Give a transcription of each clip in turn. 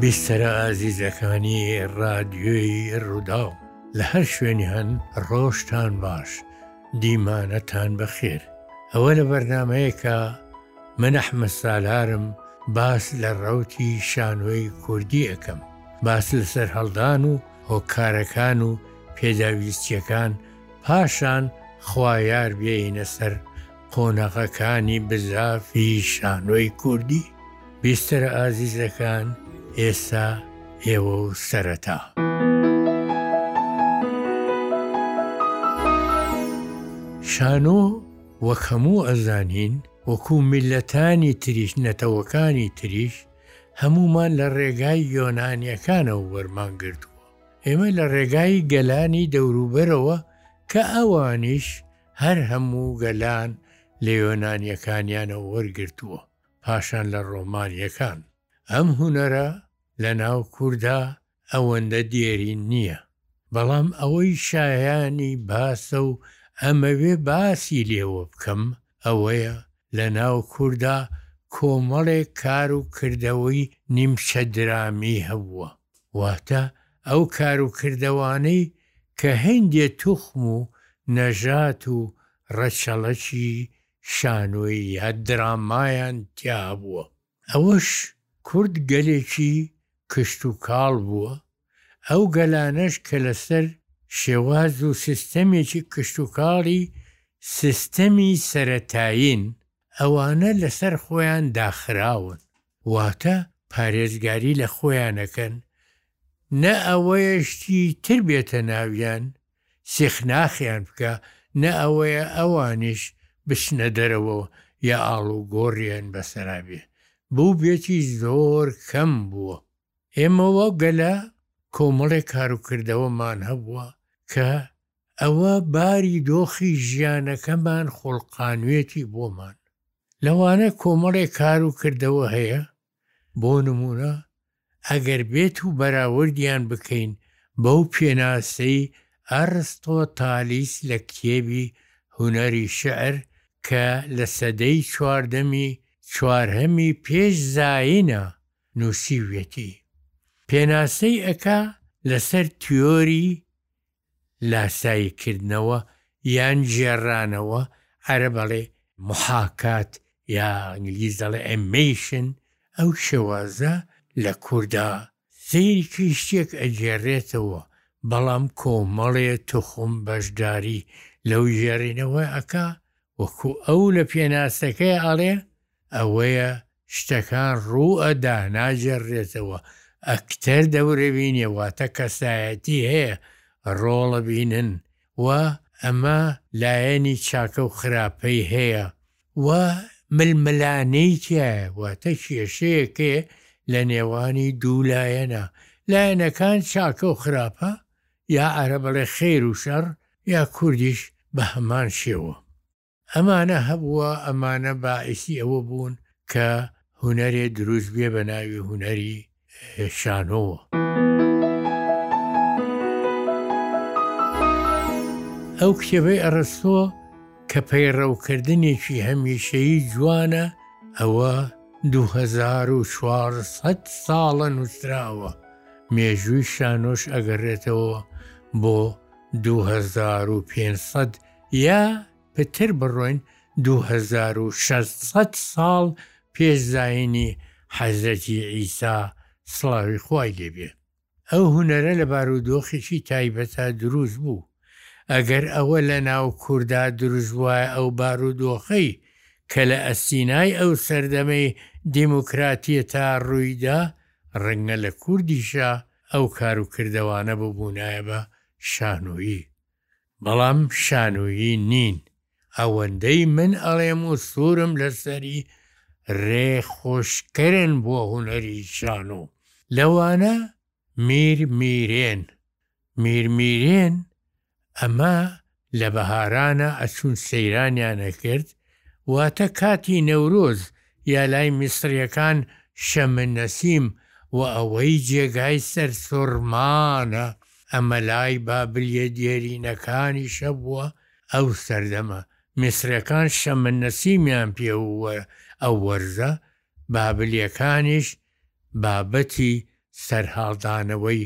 بیستەرە ئازیزەکانی ڕادیۆی ڕووداو لە هەر شوێنی هەن ڕۆژتان باش دیمانەتان بەخێر ئەوە لە بەرنمەیەکە من احمد سالارم باس لە ڕەوتی شانۆی کوردی ئەکەم باس لە سەرهەڵدان و هۆکارەکان و پێداویستیەکان پاشان خوایار بێینە سەر قۆنەغەکانی بزافی شانۆی کوردی بیستەرە ئازیزەکان ئێسا ئێوە و سەرەتا. شانۆ وەک هەموو ئەزانین وەکوو میللەتانی تریش نەتەوەکانی تریش هەموومان لە ڕێگای یۆنانیەکانەوە وەرمان گرتووە ئێمە لە ڕێگای گەلانی دەوروبەرەوە کە ئەوانیش هەر هەموو گەلان لە یۆنانیەکانیانەوە وەرگرتووە پاشان لە ڕۆمانیەکان ئەم هونەرە لە ناو کووردا ئەوەندە دێرین نییە، بەڵام ئەوەی شایانی باسە و ئەمەوێ باسی لێوە بکەم ئەوەیە لەناو کوردا کۆمەڵێک کار و کردەوەی نیمچە درامی هەبووە، واتە ئەو کار و کردەوانەی کە هەیندێ توخم و نەژات و ڕەچەڵەکی شانۆی یا درامایان تیا هەبووە. ئەوەش کورد گەلێکی کشت و کاڵ بووە، ئەو گەلانەش کە لەسەر شێواز و سیستەمێکی کشت و کاڵی سیستەمی سەرەتایین، ئەوانە لەسەر خۆیان داخراون، واتە پارێزگاری لە خۆیان ئەکەن، نە ئەوەیە شتی تر بێتە ناویان، سیخناخیان بکە نە ئەوەیە ئەوانیش بچنە دەرەوە یا ئاڵوگۆریان بەسەرا بێ بوبێتی زۆر کەم بووە ئێمە وەک گەلە کۆمەڵێک کاروکردەوەمان هەبووە کە ئەوە باری دۆخی ژیانەکەمان خوڵقانوێتی بۆمان لەوانە کۆمەڵێک کاروکردەوە هەیە بۆ نموونە ئەگەر بێت و بەراوردیان بکەین بەو پێناسەی ئەرستۆ تالیس لە کتێبی هونەری شیعر کە لە سەدەی چواردەمی چوارهەمی پێش زایینە نووسیویەتی پێناسەی ئەکا لەسەر تیۆری لاسایی کردنەوە یان گێڕانەوە، عەرەب ئەڵێ محاکات یا ئینگلیز دەڵێ ئێممەیشن، ئەو شێوازە لە کوردا سەیری کەی شتێک ئەگێڕێتەوە بەڵام کۆمەڵێ توخم بەشداری لەو گێڕینەوە ئەکا وەکو ئەو لە پێناسەکەیا ئەڵێ، ئەوەیە شتەکان ڕوو ئە دا ناجێڕرێتەوە ئەکتەر دەورەبینێ واتە کەسایەتی هەیە ڕۆڵە بینن و ئەمە لایەنی چاکە و خراپەی هەیە و ململانێی تیایە واتە کێشەیەکێ لە نێوانی دوو لایەنا لایەنەکان چاکە و خراپە یا عەرەب ئەڵێ خیر و شەڕ یا کوردیش بە هەمان شێوە. ئەمانە هەبووە ئەمانە باعیسی ئەوە بوون کە هونەرێ دروست بێ بە ناوی هونەری شانۆوە. ئەو کتێبەی ئەڕستۆ کە پەیڕەوکردنێکی هەمیشەیی جوانە ئەوە 2400 ساڵە نووسراوە مێژووی شانۆش ئەگەڕێتەوە بۆ 2500 یا پتر بڕۆین دوو هەزار و شەش سەد ساڵ پێش زایینی حەزرەتی عیسا سڵاوی خوای لێ بێ ئەو هونەرە لە بارودۆخێکی تایبەتا دروست بوو ئەگەر ئەوە لە ناو کوردا دروست بوایە ئەو بارودۆخەی کە لە ئەستینای ئەو سەردەمەی دیموکراتیەتا ڕوویدا ڕەنگە لە کوردیشا ئەو کار و کردەوانە ببوونایە بە شانۆیی بەڵام شانوویی نین ئەوەندەی من ئەڵێم و سوورم لەسەری رێ خۆشکەرن بۆ هونەری شانۆ لەوانە میر میرێن میر میرێن ئەمە لە بەهارانە ئەچوون سەیرانیان ئەکرد واتە کاتی نەورۆز یا لای میسریەکان شەمە نەسیم و ئەوەی جێگای سەرسوڕمانە ئەمە لای بابلیە دێرینەکانیشە بووە ئەو سەردەمە میسرەکان شەمە نەسیمیان پێ و ئەو وەرزە بابلیەکانیش بابەتی سەرهەڵدانەوەی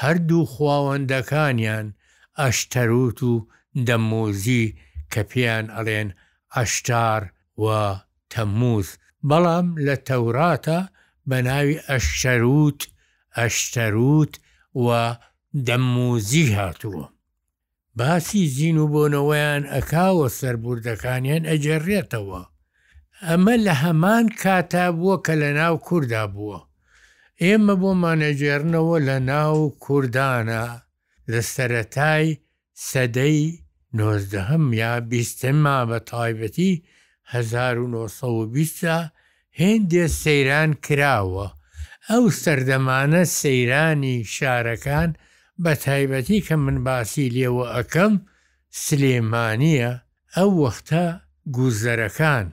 هەردوو خواوەندەکانیان ئەشتەروت و دەمموزی کە پێیان ئەڵێن عەشتار و تەمموز بەڵام لە تەوراتا بە ناوی ئەشتەروت، ئەشتەروت، و، دەمموزی، هاتووە. باسی جین و بۆنەوەیان ئەکا و سەربوردەکانیان ئەگێڕێتەوە. ئەمە لە هەمان کاتا بووە کە لە ناو کوردا بووە. ئێمە بۆمان ئەگێڕنەوە لە ناو کوردانە لە سەرەتای سەدەی نۆزدەهەم یا بیستەما بە تایبەتی هەزار و نۆ سەد و بیست جا هێندێ سەیران کراوە، ئەو سەردەمانە سەیرانی شارەکان بە تایبەتی کە من باسی لێوە ئەکەم سلێمانیە ئەو وەختە گوزەرەکان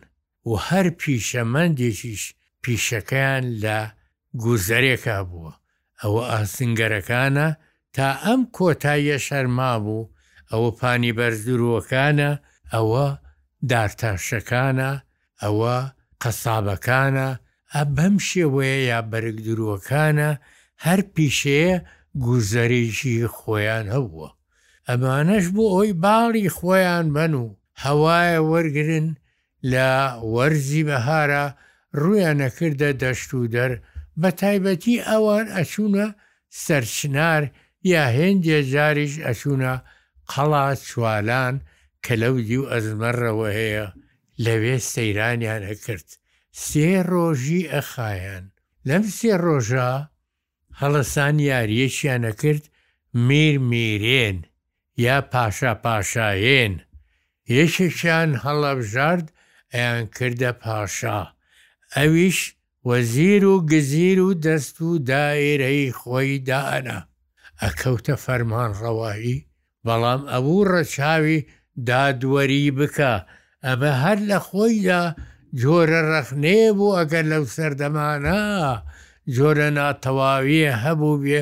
و هەر پیشەمەندێکیش پیشەکەیان لە گوزەرێک هەبووە ئەوە ئاستنگەرەکانە تا ئەم کۆتاییەش هەر مابوو ئەوە پانی بەرز درووەکانە ئەوە دارتاشەکانە ئەوە قەسابەکانە ئە بەم شێوەیە یا بەرگ درووەکانە هەر پیشەیە گوزەرێکی خۆیان هەبووە ئەمانەش بۆ ئەوی باڵی خۆیان بەن و هەوایە وەرگرن لە وەرزی بەهارا ڕوویان ئەکردە دەشت و دەر، بە تایبەتی ئەوان ئەچوونە سەرچنار یا هێندێ جاریش ئەچوونە قەڵا چوالان کە لەو دیو ئەزمەرەوە هەیە لەوێ سەیرانیان ئەکرد سێ ڕۆژی ئەخایەن لەم سێ ڕۆژە هەڵەسان یاریەکیان ئەکرد میر میرێن یا پاشا پاشاێن یەکێکیان هەڵەبژارد ئەیان کردە پاشا ئەویش وەزیر و گزیر و دەست و دائیرەی خۆی دائەنا ئەکەوتە فەرمانڕەوایی بەڵام ئەوو ڕەچاوی دادوەری بکا، ئەمە هەر لە خۆیدا جۆرە ڕەخنەیە بۆ ئەگەر لەو سەردەمانە جۆرە ناتەواویە هەبووبێ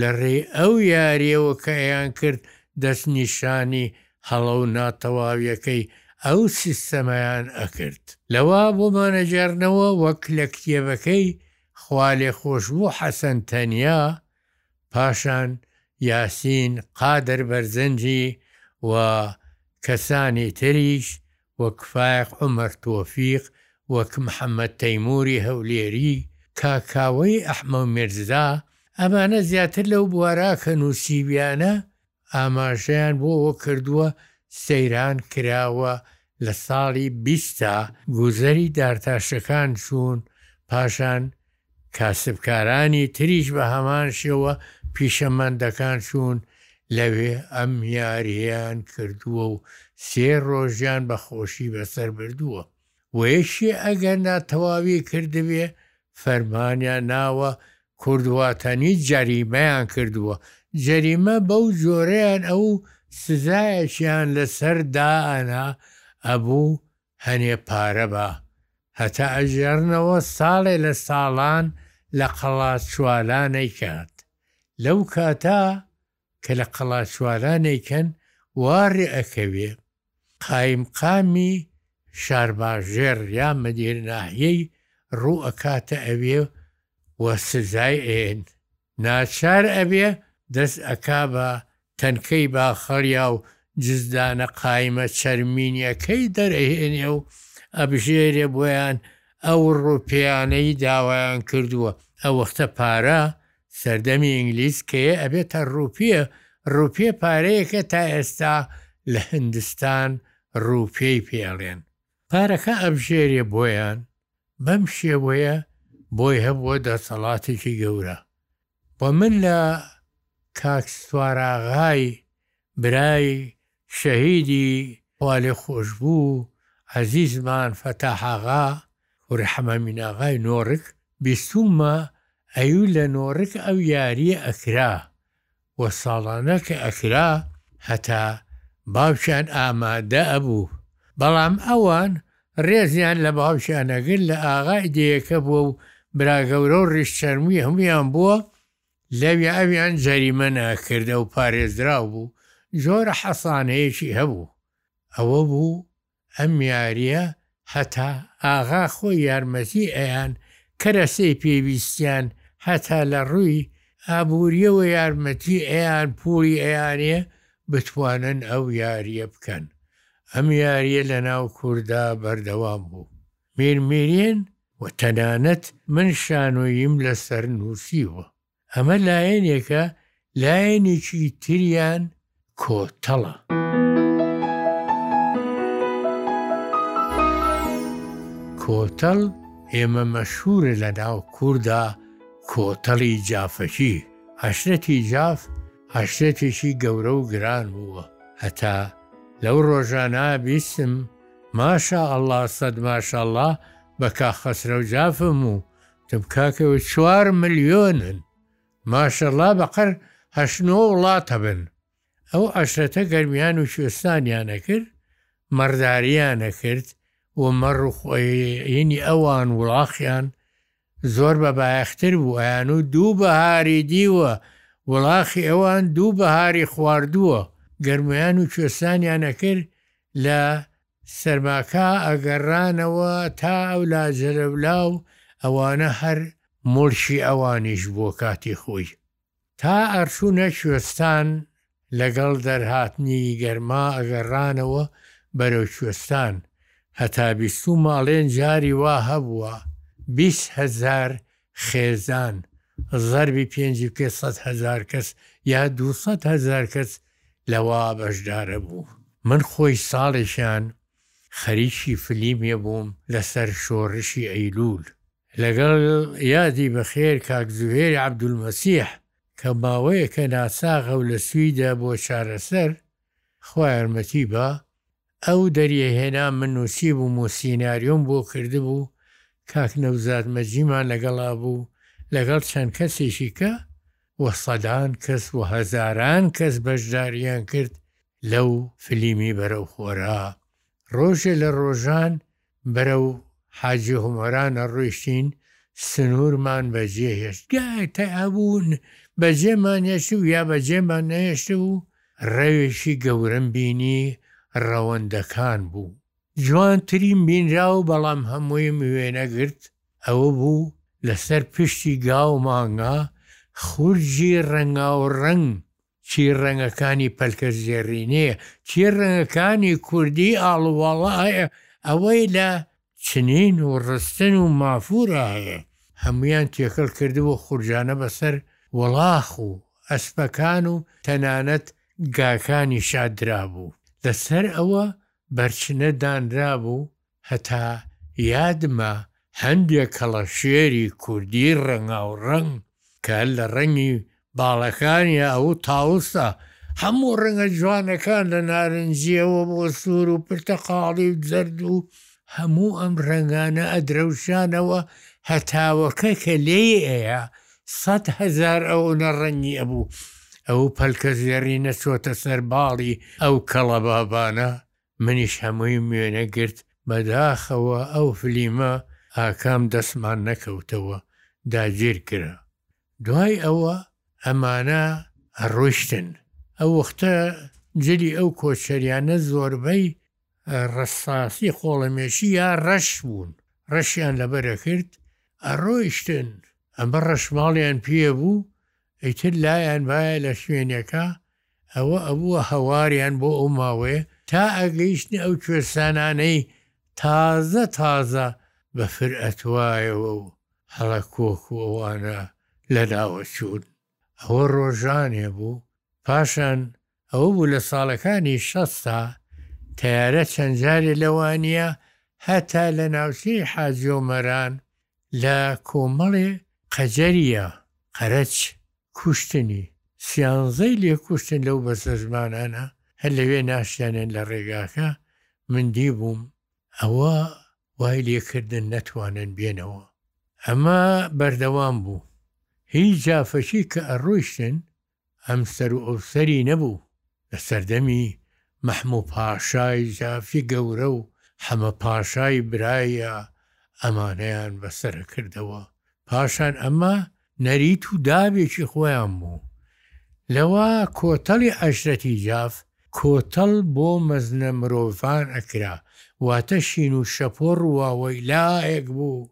لە ڕێی ئەو یاریەوە کە ئەیانکرد دەست نیشانی هەڵەو ناتەواویەکەی ئەو سیستەمەیان ئەکرد. لەوا بۆمان ئەگێڕنەوە وەک لە کتێبەکەی خوالێخۆشبوو حەسەن تەنیا پاشان یاسین قادر بەرزنجی و کەسانی تریش وەک فایەق عومەر تۆفیق، وەک محەمەد تەیموری هەولێری، کاکاوەی ئەحمەو میرزا، ئەمانە زیاتر لەو بوارە کە نووسیویانە ئاماژەیان بۆ ئەوە کردووە، سەیران کراوە لە ساڵی بیست تا گوزەری دارتاشەکان چوون، پاشان کاسبکارانی تریش بە هەمان شێوە پیشەمەندەکان چوون، لەوێ ئەم یارییەیان کردووە و سێ ڕۆژیان بە خۆشی بەسەر بردووە. وەیەکێ ئەگەر ناتەواوی کردبێ فەرمانیان ناوە کوردواتەنی جەریمەیان کردووە جەریمە بەو جۆرەیان ئەو سزایەکیان لەسەر دائەنا ئەبوو هەنێ پارە با هەتا ئەگێڕنەوە ساڵێ لە ساڵان لە قەڵاچوالانەی کات لەو کاتە کە لە قەڵاچوارانێ کەن وا رێ ئەکەوێ قایمقامی شارباژێڕ یا مدیر ناحیەی روو ئەکاتە ئەوێ و سزای ئەیەن، ناچار ئەبێ دەست ئەکا بە تەنکەی باخەڵیا و جزدانە قایمە چەرمینیەکەی دەرئەهێنێ و ئەبژێرێ بۆیان ئەو روپیانەی داوایان کردووە، ئەوەختە پارە سەردەمی ئینگلیز کەیە ئەبێتە روپیە روپیە پارەیەکە تا ئێستا لە هندستان روپیەی پێ ئەڵێن. پارەکە ئەبژێرێ بۆیان بەم شێوەیە بۆی هەبووە دەسەڵاتێکی گەورە و من لە کاک سواراغای برای شەهیدی خوالێخۆشبوو عەزیزمان فەتاح ئاغا کوڕی حەمەمین ئاغای نۆڕک بیستوومە ئەیوو لە نۆڕک ئەو یاریە ئەکرا و ساڵانە کە ئەکرا هەتا باوکیان ئامادە ئەبوو بەڵام ئەوان ڕێزیان لە باوکیان ئەگرت لە ئاغا ئیدێیەکە بووە و براگەورە و ڕیش چەرمی هەموویان بووە لەوێ ئەویان جەریمە ناکرد ئەو پارێزراو بوو جۆرە حەسانەیەکی هەبوو ئەوە بوو ئەم یاریە هەتا ئاغا خۆی یارمەتی ئەیان کەرەسەی پێویستیان هەتا لە ڕووی ئابووریەوە یارمەتی ئەیان پوڵی ئەیانە بتوانن ئەو یاریە بکەن ئەم یاریە لە ناو کوردا بەردەوام بوو میرمیرێن و تەنانەت من شانۆییم لەسەر نووسیوە. ئەمە لایەنێکە، لایەنێکی تریان کۆتەڵە. کۆتەڵ ئێمە مەشهوورە لەناو کوردا کۆتەڵی جافەکی، عەشرەتی جاف، هەشتەتێکی گەورە و گران بووە هەتا لەو ڕۆژانە بیستم ماشا ئەڵا سەد ماشاڵا بە کاک خەسرەو جافم و تم کاکەوە چوار ملیۆنن ماشەڵا بە قەر هەشت نۆ وڵات هەبن ئەو عەشرەتە گەرمیان و کوێستانیان ئەکرد مەڕداریان ئەکرد و مەڕ و خۆێینی ئەوان وڵاخیان زۆر بە بایەختر بوو ئەیانوو دوو بەهاری دیوە وڵاخی ئەوان دوو بەهاری خواردووە گەرمیان و کوێستانیان ئەکرد لە سەرماکا ئەگەڕانەوە تا ئەولا جەلەولا و ئەوانە هەر موڵکی ئەوانیش بووە کاتی خۆی. تا ئەرچوونە کوێستان لەگەڵ دەرهاتنی گەرما ئەگەڕانەوە بەرەو کوێستان هەتا بیستوومە ئەڵێن جاری وا هەبووە بیست هەزار خێزان زەربی پێنجی بکەی سەد هەزار کەس یا دوو سەد هەزار کەس لەوە بەشدارەبوو من خۆی ساڵێکیان خەریکی فلیمێ بووم لەسەر شۆڕشی ئەیلوول لەگەڵ یادی بەخێر کاک زوهێر عەبدولمەسیح کە ماوەیەکە ناچاغە و لە سویدە بۆ چارەسەر، خوا یارمەتی با، ئەو دەریێ هێنام من نوسیبووم و سیناریۆم بۆ کردبوو، کاک نەوزاد مەجیمان لەگەڵا بوو لەگەڵ چەند کەسێکی کە و سەدان کەس و هەزاران کەس بەشداریان کرد لەو فلیمی بەرەو خۆرا، ڕۆژێ لە ڕۆژان بەرەو حاجی هۆمۆرانە ڕۆیشتین، سنوورمان بەجێهێشت، گا تەیابوو بەجێمان هێشتبوو یا بەجێمان نەهێشتبوو، ڕێوێکی گەورەم بینی ڕەوەندەکان بوو، جوانترین بینراو بەڵام هەموویم وێنەگرت ئەوەبوو لەسەر پشتی گا و مانگا خورجی ڕەنگاوڕەنگ چی ڕەنگەکانی پەلکە زێڕینیە چی ڕەنگەکانی کوردی ئاڵوواڵا هەیە ئەوەی لە چنین و ڕستن و مافورا هەیە هەموویان تێکەڵ کردبوو خورجانە بەسەر وڵاخ و ئەسپەکان و تەنانەت گاکانیشا درابوو لەسەر ئەوە بەرچنە دانرابوو هەتا یادمە هەندێ کەڵەشێری کوردی ڕەنگاوڕەنگ کە لە ڕەنگی باڵەکانیا ئەو تاوسە هەموو ڕەنگە جوانەکان لە نارنجیەوە بۆ سوور و پرتەقاڵی و زەرد و هەموو ئەم ڕەنگانە ئەدرەوشانەوە هەتاوەکە کە لێی ئەیا سەد هەزار ئەونە ڕەنگی ئەبوو ئەو پەلکە زێڕینە چۆتە سەر باڵی ئەو کەڵەبابانە منیش هەموویم وێنە گرت بەداخەوە ئەو فلیمە ئاکام دەستمان نەکەوتەوە داگیر کرا دوای ئەوە ئەمانە ڕۆشتن ئەو وەختە جلی ئەو کۆچەریانە زۆربەی ڕەساسی خۆڵەمێشی یا ڕەش بوون ڕەشیان لەبەرەکرد ئەڕۆیشتن ئەمە ڕەشماڵیان پێ بوو ئیتر لایان بایە لە شوێنێکە ئەوە ئەبووە هەواریان بۆ ئەو ماوەیە تا ئەگەیشتنە ئەو کوێستانانەی تازە تازە بەفر ئەتوایەوە و هەڵەکۆک و ئەوانە لەناوە چوون. ئەوە ڕۆژانێ بوو. پاشان ئەوە بوو لە ساڵەکانی شەستا تەیارە چەند جارێ لەوانییە هەتا لە ناوچەی حاجۆمەران لە کۆمەڵێ قەجەریا، قەرەچ، کوشتنی، سیانزەی لێ کوشتن لەو بەسەزمانانە، هەر لەوێ ناشیانێن لە ڕێگاکە، من دیبووم، ئەوە وای لێ کردن نەتوانن بێنەوە. ئەمە بەردەوام بوو، هی جافەکی کە ئەڕۆیشتن ئەم سەر و ئەو سەری نەبوو، لە سەردەمی مەحموو پاشای جافی گەورە و حەمە پاشای برایە ئەمانەیان بە سەرە کردەوە، پاشان ئەمە نەریت و دابێکی خۆیان بوو. لەوە کۆتەڵی عەشرەتی جاف کۆتەڵ بۆ مەزنە مرۆڤان ئەکرا، واتە شین و شەپۆڕ و واوەیلایەک بوو،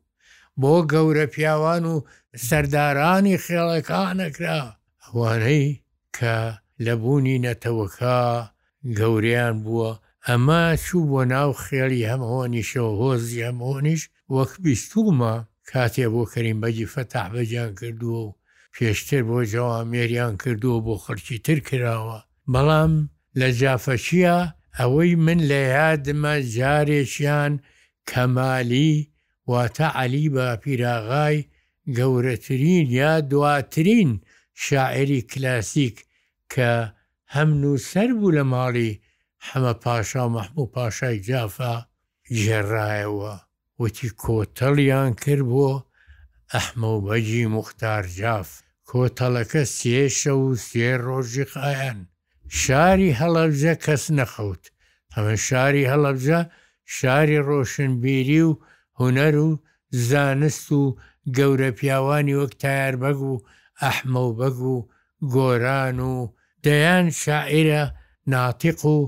بۆ گەورە پیاوان و سەردارانی خێڵەکان ئەکرا، ئەوانەی کە لە بوونی نەتەوەکە گەورەیان بووە، ئەمە چوو بۆ ناو خێڵی هەمهۆنیشەوە، هۆزی هەمهۆنیش وەک بیستوومە کاتێ بۆ کەریم بەگی فەتاح بەگیان کردووە و پێشتر بۆ جەوامێریان کردووە بۆ خەڵکی تر کراوە، بەڵام لە جافە چیا ئەوەی من لە یادمە جارێکیان کەمالی واتە عەلی باپیراغای گەورەترین یا دواترین شاعیری کلاسیک کە هەم نووسەر بوو لە ماڵی حەمە پاشا و مەحموو پاشای جافە گێڕایەوە. وتی کۆتەڵیان کرد بۆ ئەحمەوبەگی موختارجاف، کۆتەڵەکە سێ شەو و سێ ڕۆژی خایاند. شاری هەڵەبجە کەس نەخەوت. ئەمە شاری هەڵەبجە شاری ڕۆشنبیری و هونەر و زانست و گەورە پیاوانی وەک تایەر بەگ و ئەحمەوبەگ و گۆران و دەیان شاعیرە ناتیق و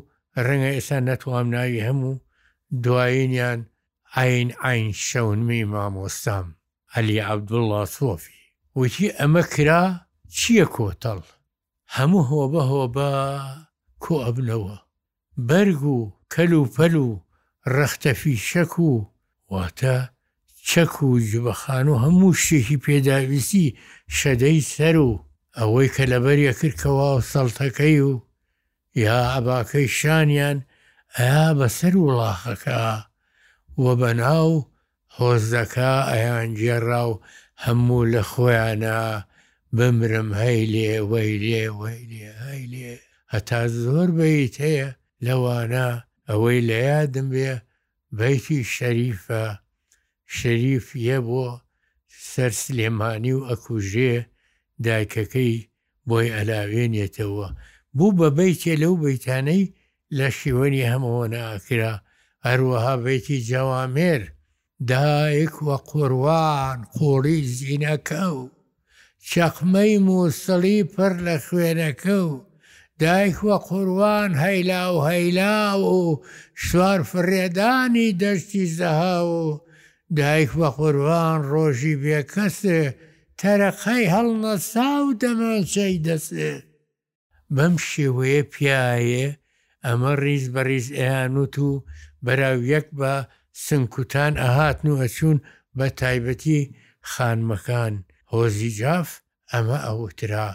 ڕەنگە ئێستا نەتوام ناوی هەموو دوایینیان عەین عەین شەونمی مامۆستام عەلی عەبدوڵڵا سۆفی وتی ئەمە کرا چییە کۆتەڵ هەموو هۆبە هۆبە کۆ ئەبنەوە بەرگ و کەل و پەل و ڕەختە فیشەک و واتە چەک و جبەخان و هەموو شتێکی پێداویستی شەدەی سەر و ئەوەی کە لەبەریەکرد کەوا و سەڵتەکەی و یا عەباکەی شانیان ئەیا بەسەر وڵاخەکە و بەناو حۆزەکە ئەیانگێڕا و هەموو لە خۆیانا بمرم هەی لێ وەی لێ وەی لێ هەی لێ هەتا زۆر بەیت هەیە لەوانە ئەوەی لە یادم بێ بەیتی شەریفە شەریف یە بۆ سەر سلێمانی و ئەکوژێ دایکەکەی بۆی ئەلاوێنێتەوە بوو بە بەیتێ لەو بەیتانەی لە شیوەنی هەمەوەنا ئەکرا، هەروەها بەیتی جەوامێر، دایک و قوروان قووڵی زینەکە و چەقمەی مووسڵی پڕ لە خوێنەکە و دایک و قوروان هەیلاو هەیلاو و سوارفڕێدانی دەشتی زەهاو و دایک بەقوربان ڕۆژی بێکەسێ تەرەقەی هەڵنەسا و دەمانچەی دەسێ. بەم شێوەیە پیاێ ئەمە ڕیز بە ڕیز ئەیانوت و بەراو یەک بە سنگکوتان ئەهاتن و ئەچوون بە تایبەتی خانمەکان هۆزی جاف ئەمە ئەوترا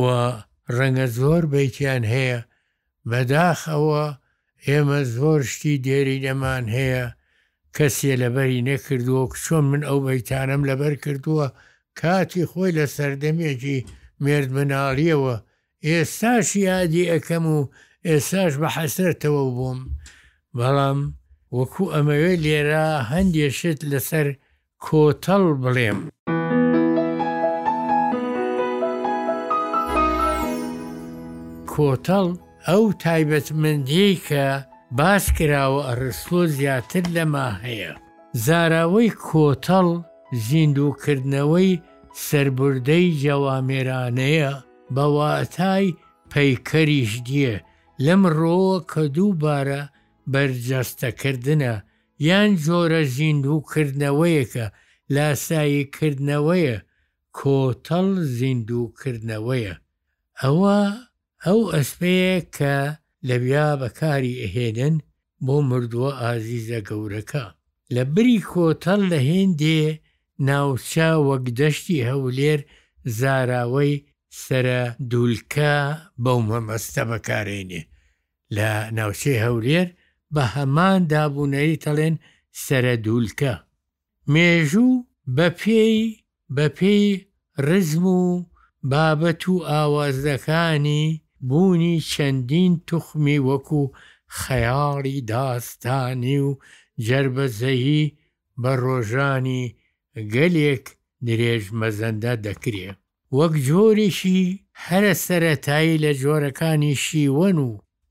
و ڕەنگە زۆر بەیتیان هەیە، بەداخ ەوە ئێمە زۆر شتی دێرینەمان هەیە کەسێ لەبەری نەکردووە وەک چۆن من ئەو بەیتانەم لەبەر کردووە کاتی خۆی لە سەردەمێکی مێردمناڵیەوە ئێستاش یادی ئەکەم و ئێستاش بە حەسرەتەوە بووم بەڵام وەکو ئەمەوێ لێرە هەندێ شت لەسەر کۆتەڵ بڵێم. کۆتەڵ ئەو تایبەتمەندیەی کە باس کراوە ئەڕستۆ زیاتر لەمە هەیە. زاراوەی کۆتەڵ زیندووکردنەوەی سەربردەی جەوامێرانەیە بە واتای پەیکەریش دیێ لەم ڕۆوە کە دووبارە بەرجەستەکردنە یان جۆرە زیندووکردنەوەیەکە، لاساییکردنەوەیە، کۆتەڵ زیندووکردنەوەیە، ئەوە ئەو ئەسپەیە کە لەویا بەکاری ئەهێنن بۆ مردووە ئازیزە گەورەکە. لە بری کۆتەڵ لە هێندێ ناوچە وەک دەشتی هەولێر زاراوەی سەرە دوولکە بەو مەبەستە بەکارێنێ لە ناوچەی هەولێر بە هەمان دابونەریت دەڵێن سەرەدولکە. مێژوو بە پێی بە پێی رزم و بابەت و ئاوازەکانی بوونی چەندین توخمی وەکو خەیاڵی داستانی و جەربەزەیی بە رۆژانی گەلێک درێژ مەزەندە دەکرێ. وەک جۆرێکی هەرە سەرەتایی لە جۆرەکانی شیوەن و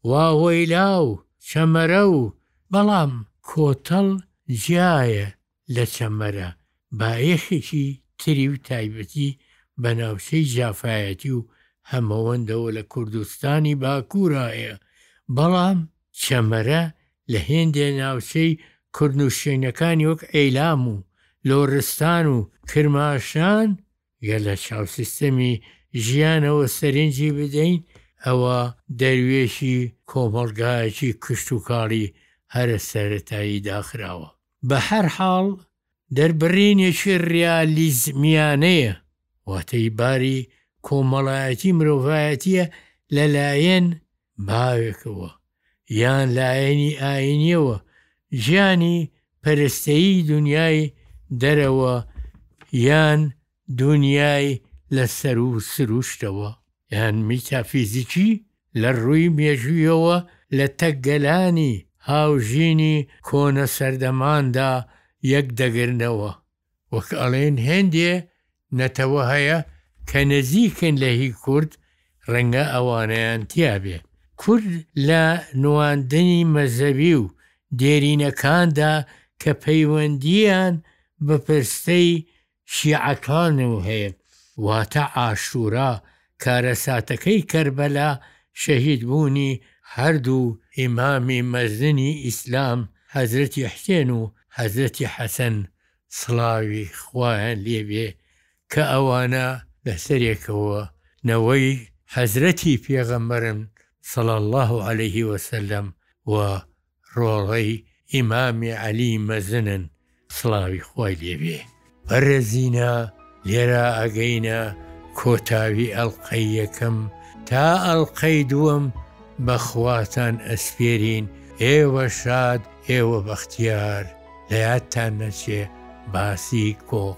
واوەیلا و چەمەرە و بەڵام کۆتەڵ جیایە لە چەمەرە بایەخێکی تری و تایبەتی بە ناوچەی جافایەتی و هەمەوەندەوە لە کوردستانی باکوورا هەیە بەڵام چەمەرە لە هێندێ ناوچەی کوردنوشینەکانی وەک ئیلام و لۆڕستان و کرماشان گەر لە چاوسیستەمی ژیانەوە سەرنجی بدەین ئەوە دەروێشی کۆمەڵگایەکی کشتتوکاڵی هەرە سەرەتایی داخراوە بە هەر حاڵ دەربڕینێکی ڕیالیزمیانەیە واتەی باری کۆمەڵایەتی مرۆڤایەتیە لەلایەن باوێکەوە یان لایەنی ئایینیەوە ژیانی پەرستەیی دونیای دەرەوە یان دونیای لە سەرو سروشتەوە یان میتافیزیکی لە ڕووی مێژوویەوە لە تەک گەلانی هاوژینی کۆنە سەردەماندا یەک دەگرنەوە وەک ئەڵێن هێندێ نەتەوە هەیە کە نزیکن لە هی کورد ڕەنگە ئەوانەیان تیا بێ. کورد لە نواندنی مەزەبی و دێرینەکاندا کە پەیوەندییان بە پرستەی شیعەکان و هەیە واتە عاشورا کارەساتەکەی کەربەلا شەهید بوونی هەردوو ئیمامی مەزنی ئیسلام حەزرەتی حسێن و حەزرەتی حەسەن سڵاوی خوایان لێ بێ کە ئەوانە لە سەرێکەوە نەوەی حەزرەتی پێغەمبەرن صلی اللە علیه وسلم و ڕۆڵەی ئیمامی عەلی مەزنن سڵاوی خوای لێ بێ بەرێزینە لێرە ئەگەینە کۆتاوی ئەڵلقەی یەکەم تا ئەڵلقەی دووەم بەخواتان ئەسپێرین ئێوە شاد ئێوە بەختیار لە یادتان نەچێ باسی کۆڵ